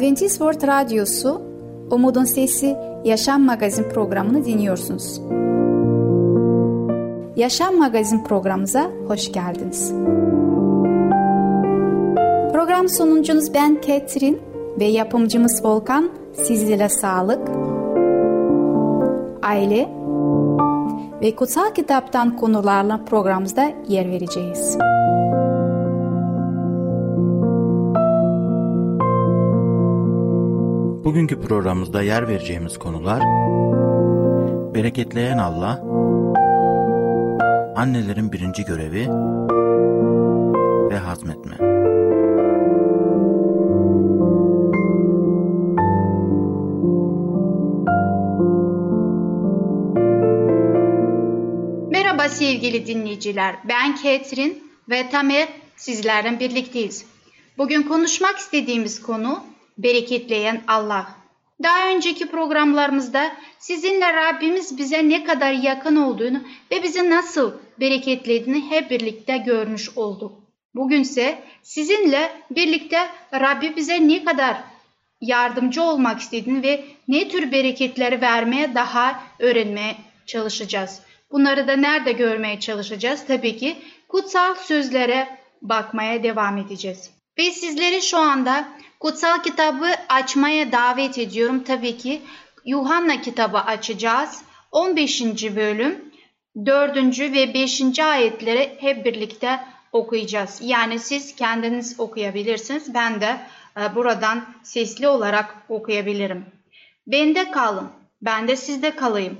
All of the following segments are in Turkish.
Adventist World Radyosu Umutun Sesi Yaşam Magazin programını dinliyorsunuz. Yaşam Magazin programımıza hoş geldiniz. Program sunucunuz ben Ketrin ve yapımcımız Volkan sizlere sağlık, aile ve kutsal kitaptan konularla programımızda yer vereceğiz. Bugünkü programımızda yer vereceğimiz konular Bereketleyen Allah Annelerin birinci görevi ve hazmetme. Merhaba sevgili dinleyiciler. Ben Ketrin ve Tamer sizlerle birlikteyiz. Bugün konuşmak istediğimiz konu bereketleyen Allah. Daha önceki programlarımızda sizinle Rabbimiz bize ne kadar yakın olduğunu ve bizi nasıl bereketlediğini hep birlikte görmüş olduk. Bugünse sizinle birlikte Rabbi bize ne kadar yardımcı olmak istediğini ve ne tür bereketleri vermeye daha öğrenmeye çalışacağız. Bunları da nerede görmeye çalışacağız? Tabii ki kutsal sözlere bakmaya devam edeceğiz. Ve sizleri şu anda kutsal kitabı açmaya davet ediyorum. Tabii ki Yuhanna kitabı açacağız. 15. bölüm 4. ve 5. ayetleri hep birlikte okuyacağız. Yani siz kendiniz okuyabilirsiniz. Ben de e, buradan sesli olarak okuyabilirim. Bende kalın, ben de sizde kalayım.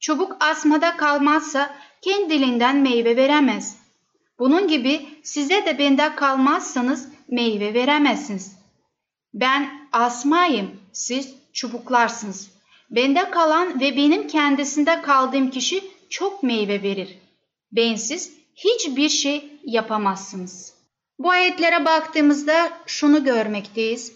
Çubuk asmada kalmazsa kendiliğinden meyve veremez. Bunun gibi size de bende kalmazsanız meyve veremezsiniz. Ben asmayım, siz çubuklarsınız. Bende kalan ve benim kendisinde kaldığım kişi çok meyve verir. Bensiz hiçbir şey yapamazsınız. Bu ayetlere baktığımızda şunu görmekteyiz.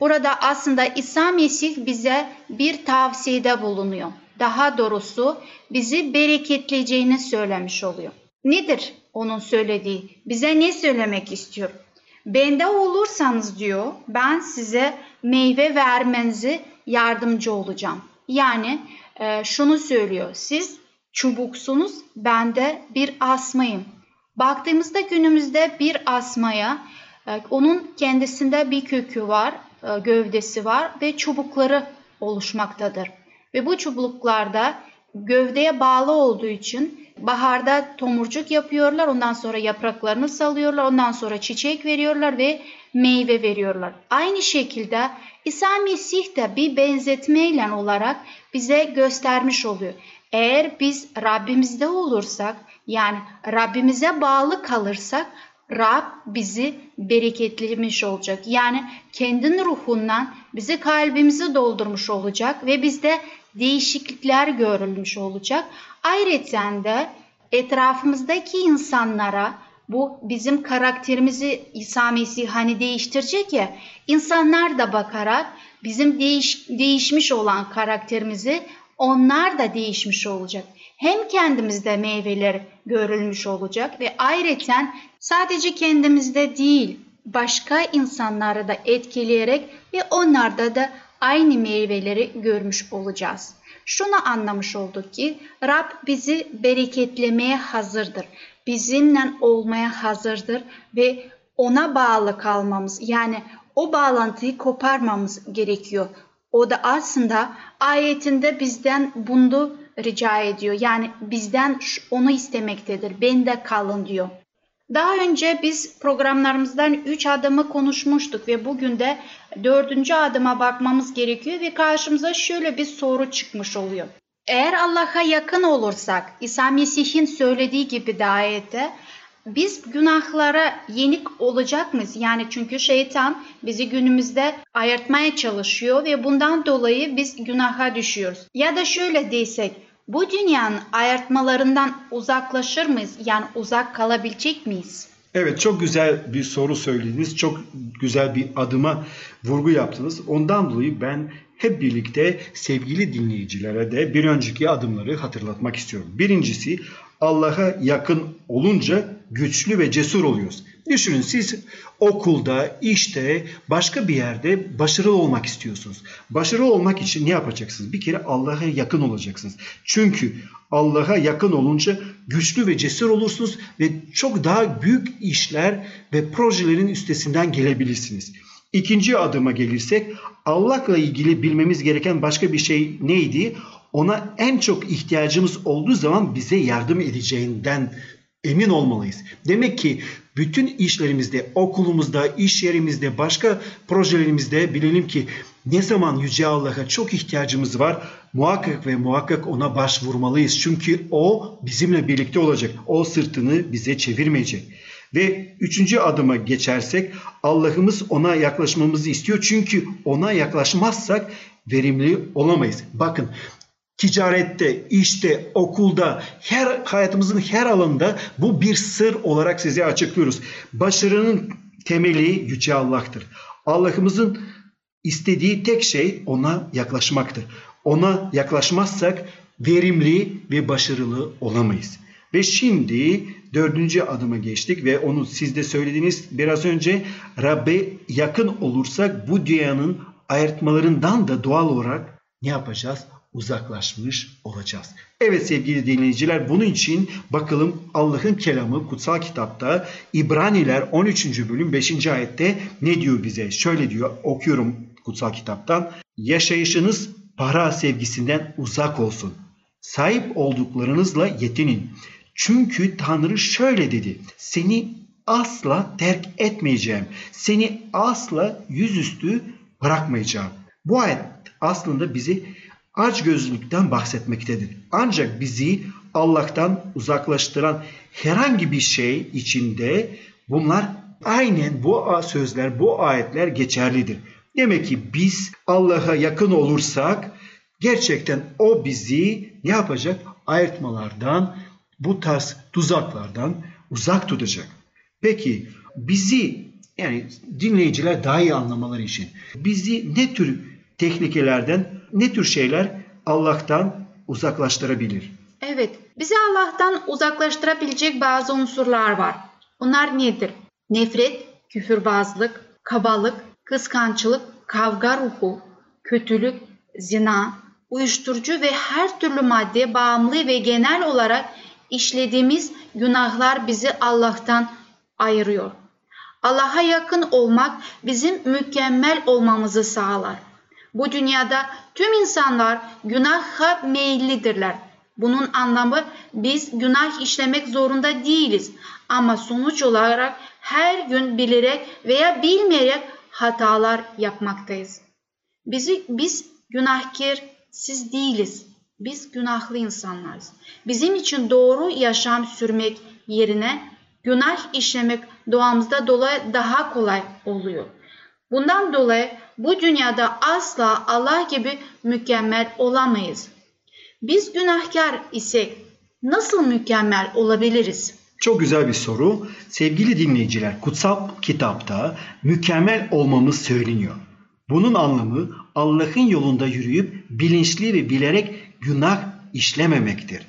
Burada aslında İsa Mesih bize bir tavsiyede bulunuyor. Daha doğrusu bizi bereketleyeceğini söylemiş oluyor. Nedir onun söylediği? Bize ne söylemek istiyor? Bende olursanız diyor ben size meyve vermenizi yardımcı olacağım. Yani e, şunu söylüyor. Siz çubuksunuz ben de bir asmayım. Baktığımızda günümüzde bir asmaya e, onun kendisinde bir kökü var, e, gövdesi var ve çubukları oluşmaktadır. Ve bu çubuklarda gövdeye bağlı olduğu için baharda tomurcuk yapıyorlar. Ondan sonra yapraklarını salıyorlar. Ondan sonra çiçek veriyorlar ve meyve veriyorlar. Aynı şekilde İsa Mesih de bir benzetmeyle olarak bize göstermiş oluyor. Eğer biz Rabbimizde olursak yani Rabbimize bağlı kalırsak Rab bizi bereketlemiş olacak. Yani kendin ruhundan bizi kalbimizi doldurmuş olacak ve bizde değişiklikler görülmüş olacak. Ayrıca de etrafımızdaki insanlara bu bizim karakterimizi İsa Mesih hani değiştirecek ya insanlar da bakarak bizim değiş, değişmiş olan karakterimizi onlar da değişmiş olacak. Hem kendimizde meyveler görülmüş olacak ve ayrıca sadece kendimizde değil başka insanları da etkileyerek ve onlarda da aynı meyveleri görmüş olacağız. Şunu anlamış olduk ki Rab bizi bereketlemeye hazırdır. Bizimle olmaya hazırdır ve ona bağlı kalmamız yani o bağlantıyı koparmamız gerekiyor. O da aslında ayetinde bizden bunu rica ediyor. Yani bizden onu istemektedir. Bende kalın diyor. Daha önce biz programlarımızdan 3 adımı konuşmuştuk ve bugün de 4. adıma bakmamız gerekiyor ve karşımıza şöyle bir soru çıkmış oluyor. Eğer Allah'a yakın olursak, İsa Mesih'in söylediği gibi de ayette, biz günahlara yenik olacak mıyız? Yani çünkü şeytan bizi günümüzde ayırtmaya çalışıyor ve bundan dolayı biz günaha düşüyoruz. Ya da şöyle desek, bu dünyanın ayartmalarından uzaklaşır mıyız? Yani uzak kalabilecek miyiz? Evet çok güzel bir soru söylediniz. Çok güzel bir adıma vurgu yaptınız. Ondan dolayı ben hep birlikte sevgili dinleyicilere de bir önceki adımları hatırlatmak istiyorum. Birincisi Allah'a yakın olunca güçlü ve cesur oluyoruz. Düşünün siz okulda, işte, başka bir yerde başarılı olmak istiyorsunuz. Başarılı olmak için ne yapacaksınız? Bir kere Allah'a yakın olacaksınız. Çünkü Allah'a yakın olunca güçlü ve cesur olursunuz ve çok daha büyük işler ve projelerin üstesinden gelebilirsiniz. İkinci adıma gelirsek Allah'la ilgili bilmemiz gereken başka bir şey neydi? Ona en çok ihtiyacımız olduğu zaman bize yardım edeceğinden emin olmalıyız. Demek ki bütün işlerimizde, okulumuzda, iş yerimizde, başka projelerimizde bilelim ki ne zaman Yüce Allah'a çok ihtiyacımız var muhakkak ve muhakkak ona başvurmalıyız. Çünkü o bizimle birlikte olacak. O sırtını bize çevirmeyecek. Ve üçüncü adıma geçersek Allah'ımız ona yaklaşmamızı istiyor. Çünkü ona yaklaşmazsak verimli olamayız. Bakın ticarette, işte, okulda, her hayatımızın her alanında bu bir sır olarak size açıklıyoruz. Başarının temeli Yüce Allah'tır. Allah'ımızın istediği tek şey ona yaklaşmaktır. Ona yaklaşmazsak verimli ve başarılı olamayız. Ve şimdi dördüncü adıma geçtik ve onu siz de söylediniz biraz önce Rabbe yakın olursak bu dünyanın ayırtmalarından da doğal olarak ne yapacağız? Uzaklaşmış olacağız. Evet sevgili dinleyiciler bunun için bakalım Allah'ın kelamı kutsal kitapta İbraniler 13. bölüm 5. ayette ne diyor bize? Şöyle diyor okuyorum kutsal kitaptan. Yaşayışınız para sevgisinden uzak olsun. Sahip olduklarınızla yetinin. Çünkü Tanrı şöyle dedi. Seni asla terk etmeyeceğim. Seni asla yüzüstü bırakmayacağım. Bu ayet aslında bizi açgözlülükten bahsetmektedir. Ancak bizi Allah'tan uzaklaştıran herhangi bir şey içinde bunlar aynen bu sözler, bu ayetler geçerlidir. Demek ki biz Allah'a yakın olursak gerçekten o bizi ne yapacak? Ayırtmalardan, bu tarz tuzaklardan uzak tutacak. Peki bizi yani dinleyiciler daha iyi anlamaları için bizi ne tür tehlikelerden, ne tür şeyler Allah'tan uzaklaştırabilir? Evet, bizi Allah'tan uzaklaştırabilecek bazı unsurlar var. Onlar nedir? Nefret, küfürbazlık, kabalık, kıskançlık, kavga ruhu, kötülük, zina, uyuşturucu ve her türlü madde bağımlı ve genel olarak işlediğimiz günahlar bizi Allah'tan ayırıyor. Allah'a yakın olmak bizim mükemmel olmamızı sağlar. Bu dünyada tüm insanlar günaha meyillidirler. Bunun anlamı biz günah işlemek zorunda değiliz. Ama sonuç olarak her gün bilerek veya bilmeyerek hatalar yapmaktayız. Bizi, biz günahkar siz değiliz. Biz günahlı insanlarız. Bizim için doğru yaşam sürmek yerine günah işlemek doğamızda dolayı daha kolay oluyor. Bundan dolayı bu dünyada asla Allah gibi mükemmel olamayız. Biz günahkar isek nasıl mükemmel olabiliriz? Çok güzel bir soru. Sevgili dinleyiciler, kutsal kitapta mükemmel olmamız söyleniyor. Bunun anlamı Allah'ın yolunda yürüyüp bilinçli ve bilerek günah işlememektir.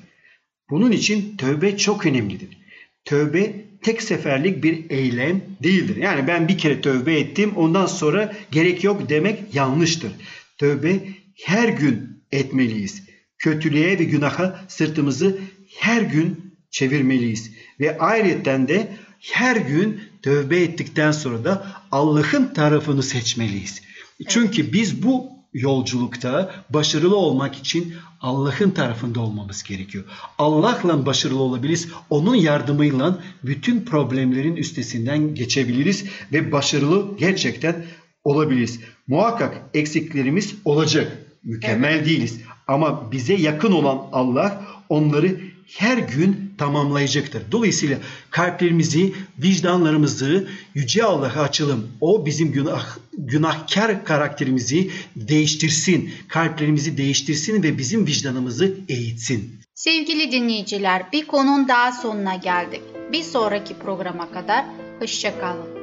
Bunun için tövbe çok önemlidir. Tövbe tek seferlik bir eylem değildir. Yani ben bir kere tövbe ettim ondan sonra gerek yok demek yanlıştır. Tövbe her gün etmeliyiz. Kötülüğe ve günaha sırtımızı her gün çevirmeliyiz. Ve ayrıca de her gün tövbe ettikten sonra da Allah'ın tarafını seçmeliyiz. Çünkü biz bu yolculukta başarılı olmak için Allah'ın tarafında olmamız gerekiyor. Allah'la başarılı olabiliriz. Onun yardımıyla bütün problemlerin üstesinden geçebiliriz ve başarılı gerçekten olabiliriz. Muhakkak eksiklerimiz olacak. Mükemmel evet. değiliz. Ama bize yakın olan Allah onları her gün tamamlayacaktır. Dolayısıyla kalplerimizi, vicdanlarımızı Yüce Allah'a açalım. O bizim günah, günahkar karakterimizi değiştirsin, kalplerimizi değiştirsin ve bizim vicdanımızı eğitsin. Sevgili dinleyiciler, bir konun daha sonuna geldik. Bir sonraki programa kadar hoşçakalın.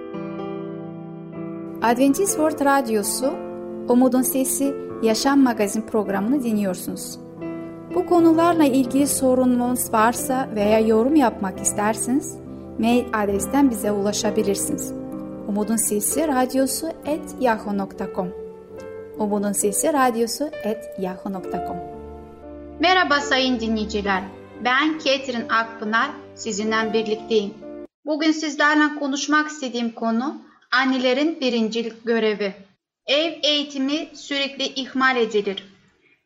Adventist World Radyosu, Umutun Sesi Yaşam Magazin programını dinliyorsunuz. Bu konularla ilgili sorununuz varsa veya yorum yapmak isterseniz mail adresten bize ulaşabilirsiniz. Umutun Sesi Radyosu et yahoo.com Umutun Sesi Radyosu et yahoo.com Merhaba sayın dinleyiciler. Ben Ketrin Akpınar, sizinle birlikteyim. Bugün sizlerle konuşmak istediğim konu annelerin birincilik görevi. Ev eğitimi sürekli ihmal edilir.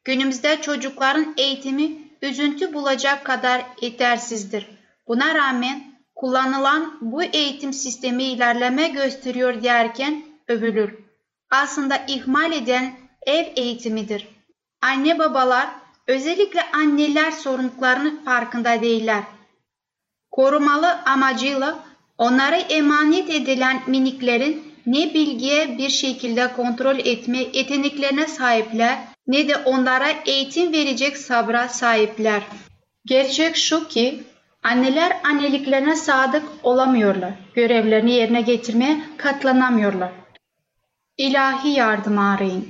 Günümüzde çocukların eğitimi üzüntü bulacak kadar yetersizdir. Buna rağmen kullanılan bu eğitim sistemi ilerleme gösteriyor derken övülür. Aslında ihmal eden ev eğitimidir. Anne babalar, özellikle anneler sorumluluklarının farkında değiller. Korumalı amacıyla onlara emanet edilen miniklerin ne bilgiye bir şekilde kontrol etme yeteneklerine sahipler ne de onlara eğitim verecek sabra sahipler. Gerçek şu ki anneler anneliklerine sadık olamıyorlar. Görevlerini yerine getirmeye katlanamıyorlar. İlahi yardım arayın.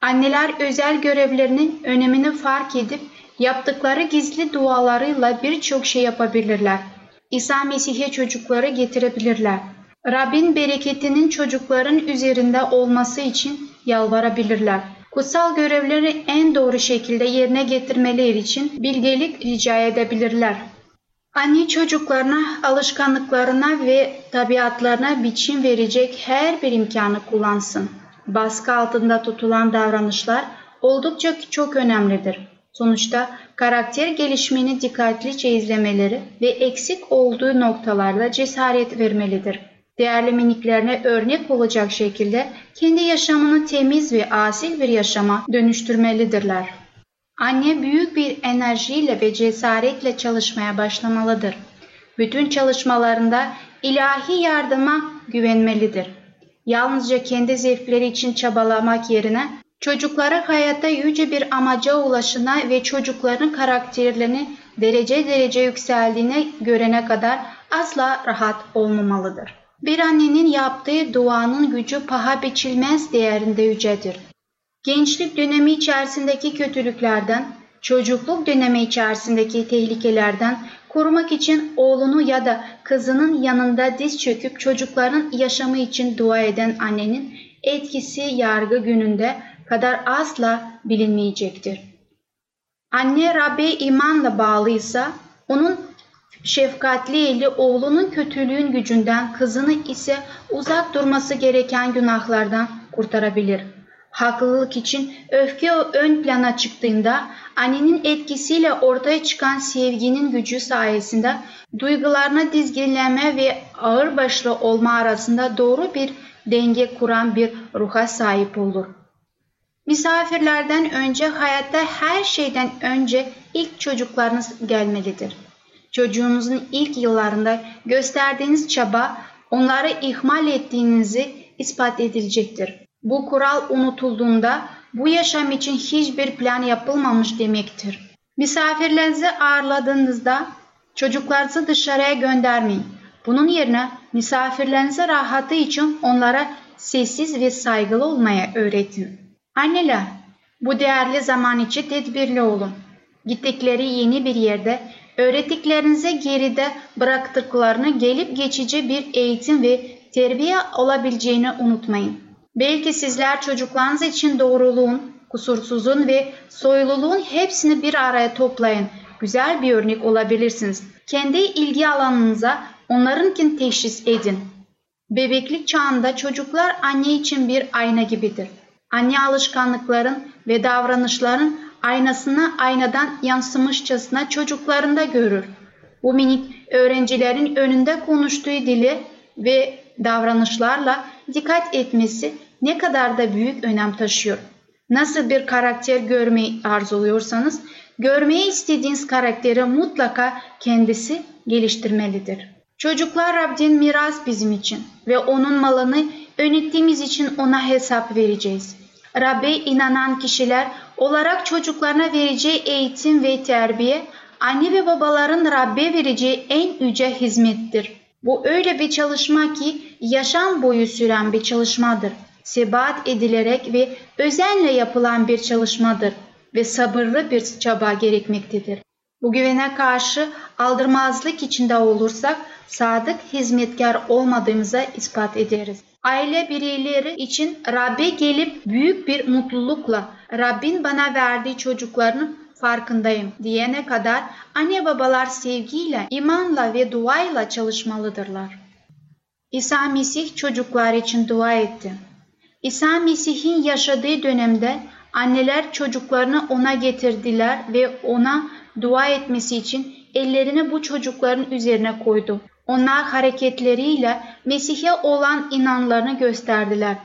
Anneler özel görevlerinin önemini fark edip yaptıkları gizli dualarıyla birçok şey yapabilirler. İsa Mesih'e çocukları getirebilirler. Rabbin bereketinin çocukların üzerinde olması için yalvarabilirler. Kutsal görevleri en doğru şekilde yerine getirmeleri için bilgelik rica edebilirler. Anne çocuklarına, alışkanlıklarına ve tabiatlarına biçim verecek her bir imkanı kullansın. Baskı altında tutulan davranışlar oldukça çok önemlidir. Sonuçta karakter gelişimini dikkatlice izlemeleri ve eksik olduğu noktalarda cesaret vermelidir. Değerli miniklerine örnek olacak şekilde kendi yaşamını temiz ve asil bir yaşama dönüştürmelidirler. Anne büyük bir enerjiyle ve cesaretle çalışmaya başlamalıdır. Bütün çalışmalarında ilahi yardıma güvenmelidir. Yalnızca kendi zevkleri için çabalamak yerine çocukları hayatta yüce bir amaca ulaşına ve çocukların karakterlerini derece derece yükseldiğine görene kadar asla rahat olmamalıdır. Bir annenin yaptığı duanın gücü paha biçilmez değerinde yücedir. Gençlik dönemi içerisindeki kötülüklerden, çocukluk dönemi içerisindeki tehlikelerden korumak için oğlunu ya da kızının yanında diz çöküp çocukların yaşamı için dua eden annenin etkisi yargı gününde kadar asla bilinmeyecektir. Anne Rabbe imanla bağlıysa onun şefkatli eli oğlunun kötülüğün gücünden kızını ise uzak durması gereken günahlardan kurtarabilir. Haklılık için öfke ön plana çıktığında annenin etkisiyle ortaya çıkan sevginin gücü sayesinde duygularına dizginleme ve ağırbaşlı olma arasında doğru bir denge kuran bir ruha sahip olur. Misafirlerden önce hayatta her şeyden önce ilk çocuklarınız gelmelidir. Çocuğunuzun ilk yıllarında gösterdiğiniz çaba onları ihmal ettiğinizi ispat edilecektir. Bu kural unutulduğunda bu yaşam için hiçbir plan yapılmamış demektir. Misafirlerinizi ağırladığınızda çocuklarınızı dışarıya göndermeyin. Bunun yerine misafirlerinize rahatı için onlara sessiz ve saygılı olmaya öğretin. Anneler, bu değerli zaman için tedbirli olun. Gittikleri yeni bir yerde öğrettiklerinize geride bıraktıklarını gelip geçici bir eğitim ve terbiye olabileceğini unutmayın. Belki sizler çocuklarınız için doğruluğun, kusursuzun ve soyluluğun hepsini bir araya toplayın. Güzel bir örnek olabilirsiniz. Kendi ilgi alanınıza onlarınkin teşhis edin. Bebeklik çağında çocuklar anne için bir ayna gibidir. Anne alışkanlıkların ve davranışların aynasını aynadan yansımışçasına çocuklarında görür. Bu minik öğrencilerin önünde konuştuğu dili ve davranışlarla dikkat etmesi ne kadar da büyük önem taşıyor. Nasıl bir karakter görmeyi arzuluyorsanız, görmeyi istediğiniz karakteri mutlaka kendisi geliştirmelidir. Çocuklar Rabbin miras bizim için ve onun malını yönettiğimiz için ona hesap vereceğiz. Rabbe inanan kişiler olarak çocuklarına vereceği eğitim ve terbiye, anne ve babaların Rabbe vereceği en yüce hizmettir. Bu öyle bir çalışma ki yaşam boyu süren bir çalışmadır. Sebat edilerek ve özenle yapılan bir çalışmadır ve sabırlı bir çaba gerekmektedir. Bu güvene karşı aldırmazlık içinde olursak sadık hizmetkar olmadığımıza ispat ederiz. Aile bireyleri için Rabbe gelip büyük bir mutlulukla Rabbin bana verdiği çocukların farkındayım diyene kadar anne babalar sevgiyle, imanla ve duayla çalışmalıdırlar. İsa Mesih çocuklar için dua etti. İsa Mesih'in yaşadığı dönemde anneler çocuklarını ona getirdiler ve ona dua etmesi için ellerini bu çocukların üzerine koydu. Onlar hareketleriyle Mesih'e olan inanlarını gösterdiler.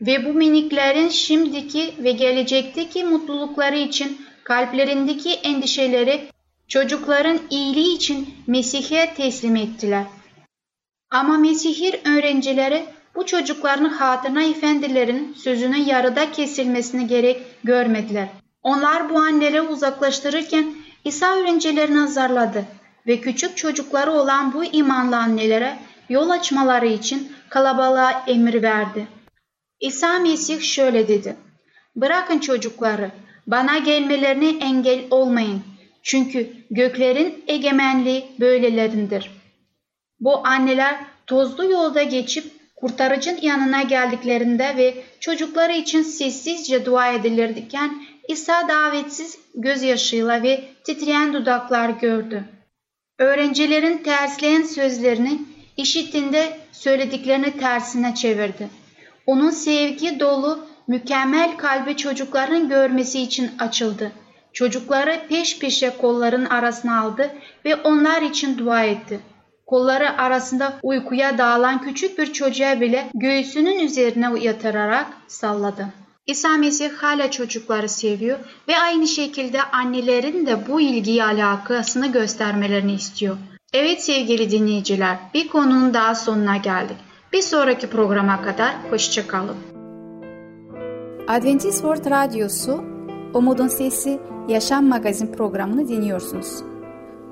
Ve bu miniklerin şimdiki ve gelecekteki mutlulukları için kalplerindeki endişeleri çocukların iyiliği için Mesih'e teslim ettiler. Ama Mesih'in öğrencileri bu çocukların hatırına efendilerin sözünün yarıda kesilmesini gerek görmediler. Onlar bu anneleri uzaklaştırırken İsa öğrencilerini azarladı ve küçük çocukları olan bu imanlı annelere yol açmaları için kalabalığa emir verdi. İsa Mesih şöyle dedi. Bırakın çocukları, bana gelmelerine engel olmayın. Çünkü göklerin egemenliği böylelerindir. Bu anneler tozlu yolda geçip kurtarıcın yanına geldiklerinde ve çocukları için sessizce dua edilirken İsa davetsiz gözyaşıyla ve titreyen dudaklar gördü. Öğrencilerin tersleyen sözlerini işittiğinde söylediklerini tersine çevirdi. Onun sevgi dolu, mükemmel kalbi çocukların görmesi için açıldı. Çocukları peş peşe kolların arasına aldı ve onlar için dua etti. Kolları arasında uykuya dağılan küçük bir çocuğa bile göğsünün üzerine yatırarak salladı. İsa Mesih hala çocukları seviyor ve aynı şekilde annelerin de bu ilgiyi alakasını göstermelerini istiyor. Evet sevgili dinleyiciler, bir konunun daha sonuna geldik. Bir sonraki programa kadar hoşçakalın. Adventist World Radyosu, Umutun Sesi Yaşam Magazin programını dinliyorsunuz.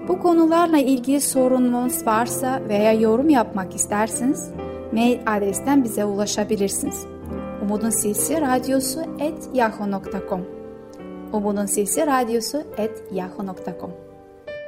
Bu konularla ilgili sorununuz varsa veya yorum yapmak isterseniz mail adresten bize ulaşabilirsiniz. Umutun Sesi Radyosu et yahoo.com Umutun Sesi Radyosu et yahoo.com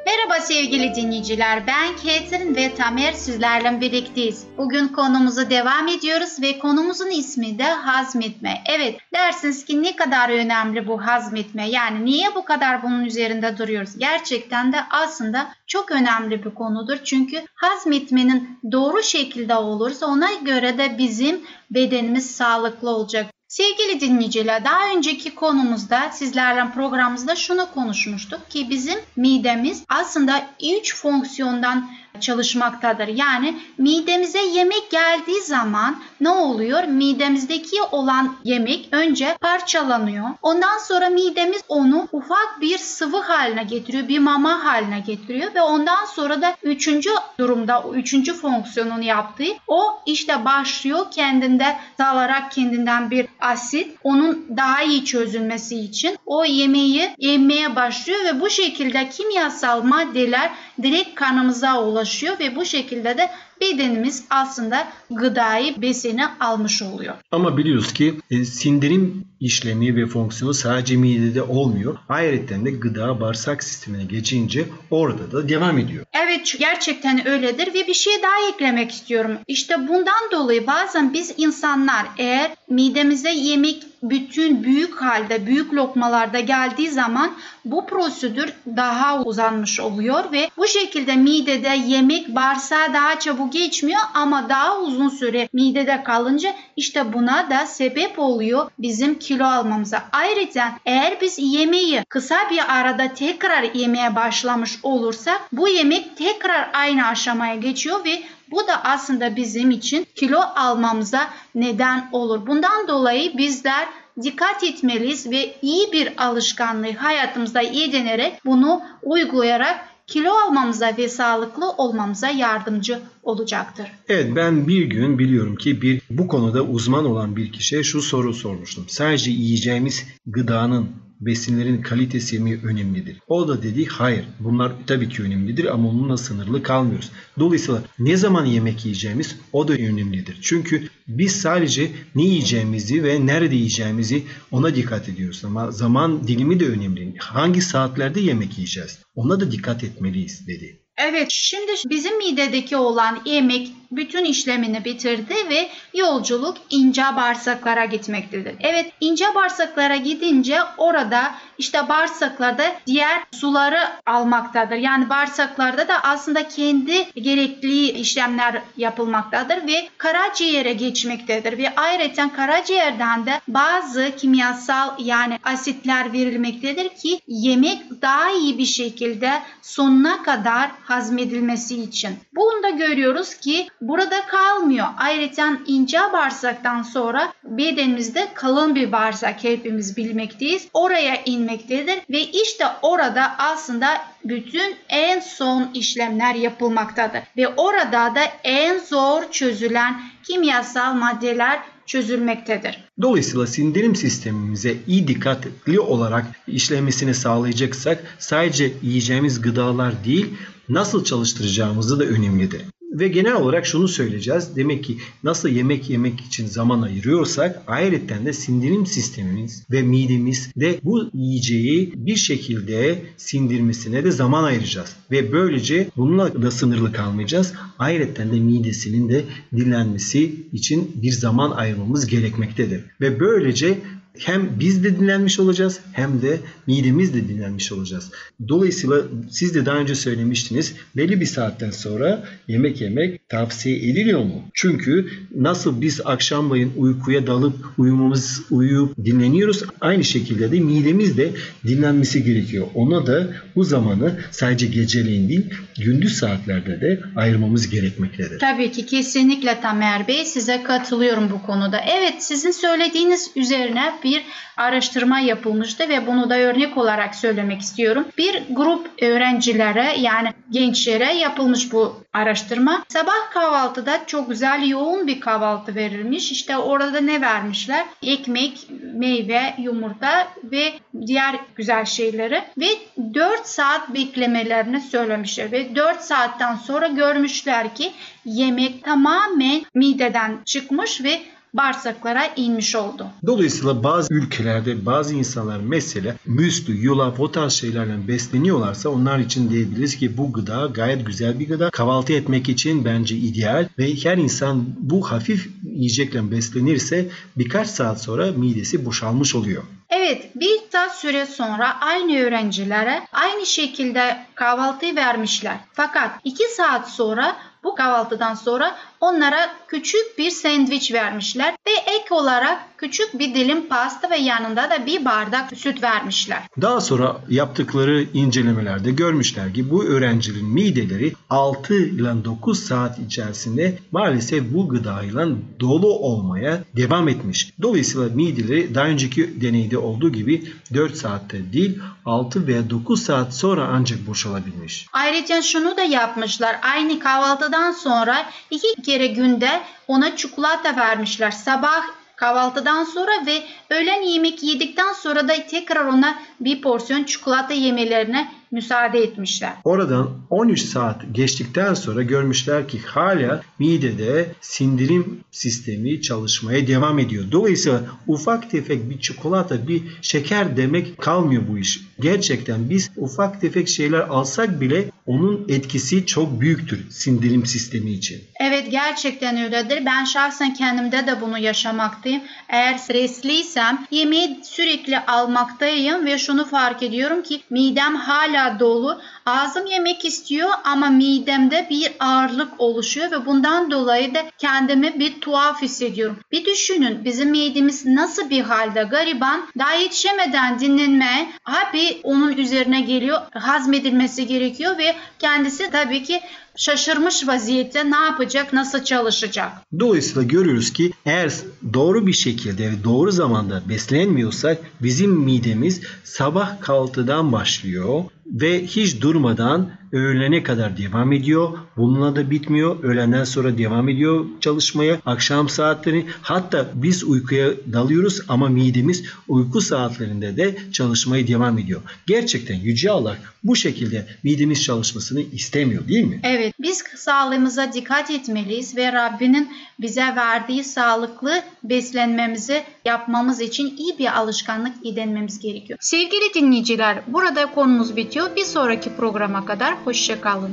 Merhaba sevgili dinleyiciler. Ben Ketrin ve Tamer sizlerle birlikteyiz. Bugün konumuzu devam ediyoruz ve konumuzun ismi de hazmetme. Evet dersiniz ki ne kadar önemli bu hazmetme. Yani niye bu kadar bunun üzerinde duruyoruz? Gerçekten de aslında çok önemli bir konudur. Çünkü hazmetmenin doğru şekilde olursa ona göre de bizim bedenimiz sağlıklı olacak. Sevgili dinleyiciler daha önceki konumuzda sizlerle programımızda şunu konuşmuştuk ki bizim midemiz aslında üç fonksiyondan çalışmaktadır. Yani midemize yemek geldiği zaman ne oluyor? Midemizdeki olan yemek önce parçalanıyor. Ondan sonra midemiz onu ufak bir sıvı haline getiriyor, bir mama haline getiriyor ve ondan sonra da üçüncü durumda, üçüncü fonksiyonunu yaptığı o işte başlıyor kendinde dalarak kendinden bir asit onun daha iyi çözülmesi için o yemeği yemeye başlıyor ve bu şekilde kimyasal maddeler direkt kanımıza ulaşıyor ve bu şekilde de bedenimiz aslında gıdayı besini almış oluyor. Ama biliyoruz ki e, sindirim işlemi ve fonksiyonu sadece midede olmuyor. Ayrıca de gıda bağırsak sistemine geçince orada da devam ediyor. Evet gerçekten öyledir ve bir şey daha eklemek istiyorum. İşte bundan dolayı bazen biz insanlar eğer midemize yemek bütün büyük halde, büyük lokmalarda geldiği zaman bu prosedür daha uzanmış oluyor ve bu şekilde midede yemek bağırsağa daha çabuk geçmiyor ama daha uzun süre midede kalınca işte buna da sebep oluyor bizim kilo almamıza. Ayrıca eğer biz yemeği kısa bir arada tekrar yemeye başlamış olursak bu yemek tekrar aynı aşamaya geçiyor ve bu da aslında bizim için kilo almamıza neden olur. Bundan dolayı bizler dikkat etmeliyiz ve iyi bir alışkanlığı hayatımızda edinerek bunu uygulayarak kilo almamıza ve sağlıklı olmamıza yardımcı olacaktır. Evet ben bir gün biliyorum ki bir bu konuda uzman olan bir kişiye şu soru sormuştum. Sadece yiyeceğimiz gıdanın besinlerin kalitesi mi önemlidir? O da dedi hayır bunlar tabii ki önemlidir ama onunla sınırlı kalmıyoruz. Dolayısıyla ne zaman yemek yiyeceğimiz o da önemlidir. Çünkü biz sadece ne yiyeceğimizi ve nerede yiyeceğimizi ona dikkat ediyoruz. Ama zaman dilimi de önemli. Hangi saatlerde yemek yiyeceğiz? Ona da dikkat etmeliyiz dedi. Evet, şimdi bizim midedeki olan yemek bütün işlemini bitirdi ve yolculuk ince bağırsaklara gitmektedir. Evet, ince bağırsaklara gidince orada işte bağırsaklarda diğer suları almaktadır. Yani bağırsaklarda da aslında kendi gerekli işlemler yapılmaktadır ve karaciğere geçmektedir ve ayrıca karaciğerden de bazı kimyasal yani asitler verilmektedir ki yemek daha iyi bir şekilde sonuna kadar hazmedilmesi için. Bunu da görüyoruz ki burada kalmıyor. Ayrıca ince bağırsaktan sonra bedenimizde kalın bir bağırsak hepimiz bilmekteyiz. Oraya inmektedir ve işte orada aslında bütün en son işlemler yapılmaktadır. Ve orada da en zor çözülen kimyasal maddeler çözülmektedir. Dolayısıyla sindirim sistemimize iyi dikkatli olarak işlemesini sağlayacaksak sadece yiyeceğimiz gıdalar değil nasıl çalıştıracağımızı da önemlidir. Ve genel olarak şunu söyleyeceğiz. Demek ki nasıl yemek yemek için zaman ayırıyorsak ayrıca de sindirim sistemimiz ve midemiz de bu yiyeceği bir şekilde sindirmesine de zaman ayıracağız. Ve böylece bununla da sınırlı kalmayacağız. Ayrıca de midesinin de dinlenmesi için bir zaman ayırmamız gerekmektedir. Ve böylece hem biz de dinlenmiş olacağız hem de midemiz de dinlenmiş olacağız. Dolayısıyla siz de daha önce söylemiştiniz belli bir saatten sonra yemek yemek tavsiye ediliyor mu? Çünkü nasıl biz akşamleyin uykuya dalıp uyumamız uyuyup dinleniyoruz aynı şekilde de midemiz de dinlenmesi gerekiyor. Ona da bu zamanı sadece geceleyin değil gündüz saatlerde de ayırmamız gerekmektedir. Tabii ki kesinlikle Tamer Bey size katılıyorum bu konuda. Evet sizin söylediğiniz üzerine bir araştırma yapılmıştı ve bunu da örnek olarak söylemek istiyorum. Bir grup öğrencilere yani gençlere yapılmış bu araştırma. Sabah kahvaltıda çok güzel yoğun bir kahvaltı verilmiş. İşte orada ne vermişler? Ekmek, meyve, yumurta ve diğer güzel şeyleri ve 4 saat beklemelerini söylemişler ve 4 saatten sonra görmüşler ki yemek tamamen mideden çıkmış ve bağırsaklara inmiş oldu. Dolayısıyla bazı ülkelerde bazı insanlar mesela müslü, yulaf o tarz şeylerle besleniyorlarsa onlar için diyebiliriz ki bu gıda gayet güzel bir gıda. Kahvaltı etmek için bence ideal ve her insan bu hafif yiyecekle beslenirse birkaç saat sonra midesi boşalmış oluyor. Evet bir saat süre sonra aynı öğrencilere aynı şekilde kahvaltı vermişler. Fakat 2 saat sonra bu kahvaltıdan sonra onlara küçük bir sandviç vermişler ve ek olarak küçük bir dilim pasta ve yanında da bir bardak süt vermişler. Daha sonra yaptıkları incelemelerde görmüşler ki bu öğrencilerin mideleri 6 ile 9 saat içerisinde maalesef bu gıdayla dolu olmaya devam etmiş. Dolayısıyla mideleri daha önceki deneyde olduğu gibi 4 saatte değil 6 veya 9 saat sonra ancak boşalabilmiş. Ayrıca şunu da yapmışlar. Aynı kahvaltıdan sonra iki kere günde ona çikolata vermişler. Sabah kahvaltıdan sonra ve öğlen yemek yedikten sonra da tekrar ona bir porsiyon çikolata yemelerine müsaade etmişler. Oradan 13 saat geçtikten sonra görmüşler ki hala midede sindirim sistemi çalışmaya devam ediyor. Dolayısıyla ufak tefek bir çikolata, bir şeker demek kalmıyor bu iş. Gerçekten biz ufak tefek şeyler alsak bile onun etkisi çok büyüktür sindirim sistemi için. Evet gerçekten öyledir. Ben şahsen kendimde de bunu yaşamaktayım. Eğer stresliysem yemeği sürekli almaktayım ve şunu fark ediyorum ki midem hala dolu. Ağzım yemek istiyor ama midemde bir ağırlık oluşuyor ve bundan dolayı da kendimi bir tuhaf hissediyorum. Bir düşünün bizim midemiz nasıl bir halde gariban daha yetişemeden dinlenmeye abi onun üzerine geliyor hazmedilmesi gerekiyor ve kendisi tabii ki şaşırmış vaziyette ne yapacak, nasıl çalışacak? Dolayısıyla görüyoruz ki eğer doğru bir şekilde ve doğru zamanda beslenmiyorsak bizim midemiz sabah kahvaltıdan başlıyor ve hiç durmadan öğlene kadar devam ediyor. Bununla da bitmiyor. Öğlenden sonra devam ediyor çalışmaya. Akşam saatleri hatta biz uykuya dalıyoruz ama midemiz uyku saatlerinde de çalışmaya devam ediyor. Gerçekten Yüce Allah bu şekilde midemiz çalışmasını istemiyor değil mi? Evet biz sağlığımıza dikkat etmeliyiz ve Rabbinin bize verdiği sağlıklı beslenmemizi yapmamız için iyi bir alışkanlık edinmemiz gerekiyor. Sevgili dinleyiciler burada konumuz bitiyor. Bir sonraki programa kadar hoşçakalın.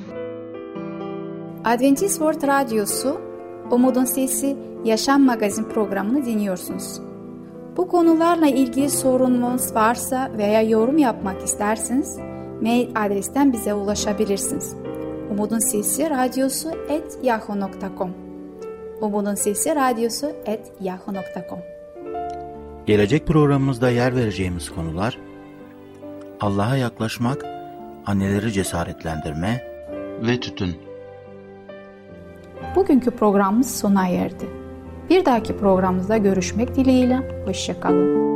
Adventist World Radyosu Umutun Sesi Yaşam Magazin programını dinliyorsunuz. Bu konularla ilgili sorununuz varsa veya yorum yapmak isterseniz mail adresten bize ulaşabilirsiniz. Umutun Sesi Radyosu et yahoo.com Umutun Sesi Radyosu et yahoo.com Gelecek programımızda yer vereceğimiz konular Allah'a yaklaşmak, anneleri cesaretlendirme ve tütün. Bugünkü programımız sona erdi. Bir dahaki programımızda görüşmek dileğiyle. Hoşçakalın.